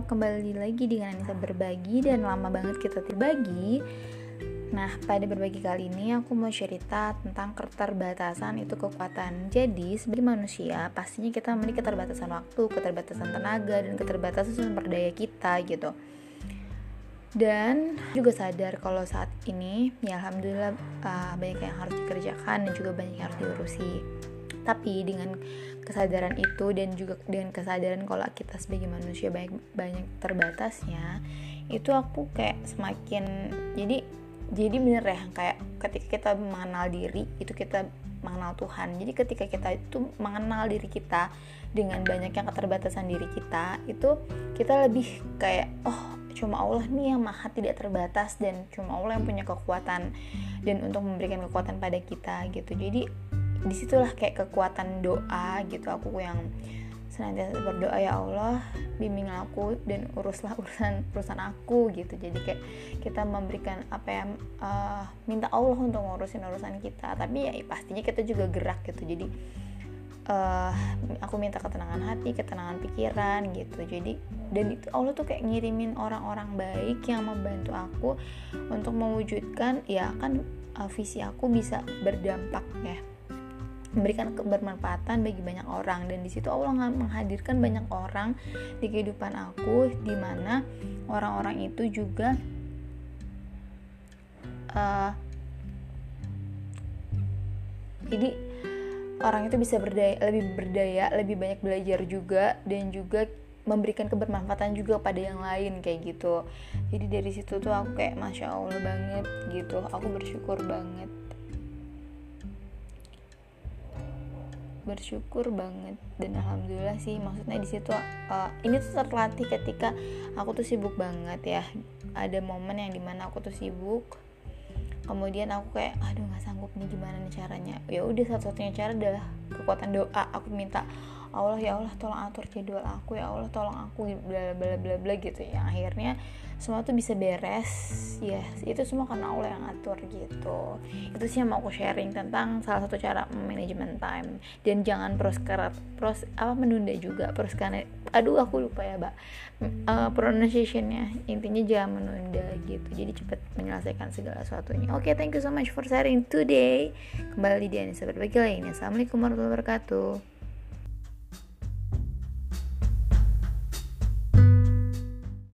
kembali lagi dengan Anissa berbagi dan lama banget kita berbagi. Nah, pada berbagi kali ini aku mau cerita tentang keterbatasan itu kekuatan. Jadi, sebagai manusia, pastinya kita memiliki keterbatasan waktu, keterbatasan tenaga, dan keterbatasan sumber daya kita gitu. Dan juga sadar kalau saat ini, ya alhamdulillah uh, banyak yang harus dikerjakan dan juga banyak yang harus diurusi. Tapi dengan kesadaran itu dan juga dengan kesadaran kalau kita sebagai manusia banyak banyak terbatasnya itu aku kayak semakin jadi jadi bener ya kayak ketika kita mengenal diri itu kita mengenal Tuhan. Jadi ketika kita itu mengenal diri kita dengan banyaknya keterbatasan diri kita itu kita lebih kayak oh cuma Allah nih yang maha tidak terbatas dan cuma Allah yang punya kekuatan dan untuk memberikan kekuatan pada kita gitu. Jadi di situlah kayak kekuatan doa gitu. Aku yang senantiasa berdoa ya Allah bimbing aku dan uruslah urusan urusan aku gitu. Jadi kayak kita memberikan apa yang uh, minta Allah untuk ngurusin urusan kita. Tapi ya pastinya kita juga gerak gitu. Jadi uh, aku minta ketenangan hati ketenangan pikiran gitu. Jadi dan itu Allah tuh kayak ngirimin orang-orang baik yang membantu aku untuk mewujudkan ya kan uh, visi aku bisa berdampak ya memberikan kebermanfaatan bagi banyak orang. Dan di situ Allah menghadirkan banyak orang di kehidupan aku di mana orang-orang itu juga uh, jadi orang itu bisa berdaya lebih berdaya lebih banyak belajar juga dan juga memberikan kebermanfaatan juga pada yang lain kayak gitu. Jadi dari situ tuh aku kayak masya allah banget gitu. Aku bersyukur banget bersyukur banget dan alhamdulillah sih. Maksudnya di situ uh, ini tuh terlatih ketika aku tuh sibuk banget ya. Ada momen yang di mana aku tuh sibuk kemudian aku kayak aduh nggak sanggup nih gimana nih caranya. Ya udah satu-satunya cara adalah kekuatan doa. Aku minta Allah ya Allah tolong atur jadwal aku ya Allah tolong aku bla bla bla bla gitu. Ya akhirnya semua tuh bisa beres. Ya yes, itu semua karena Allah yang atur gitu. Itu sih yang mau aku sharing tentang salah satu cara manajemen time. Dan jangan pros kerat pros apa menunda juga pros karena aduh aku lupa ya mbak. Uh, pronunciationnya. Intinya jangan menunda gitu. Jadi cepat menyelesaikan segala sesuatunya. Oke okay, thank you so much for sharing today. Kembali di Anissa berbagi lainnya. Assalamualaikum warahmatullahi wabarakatuh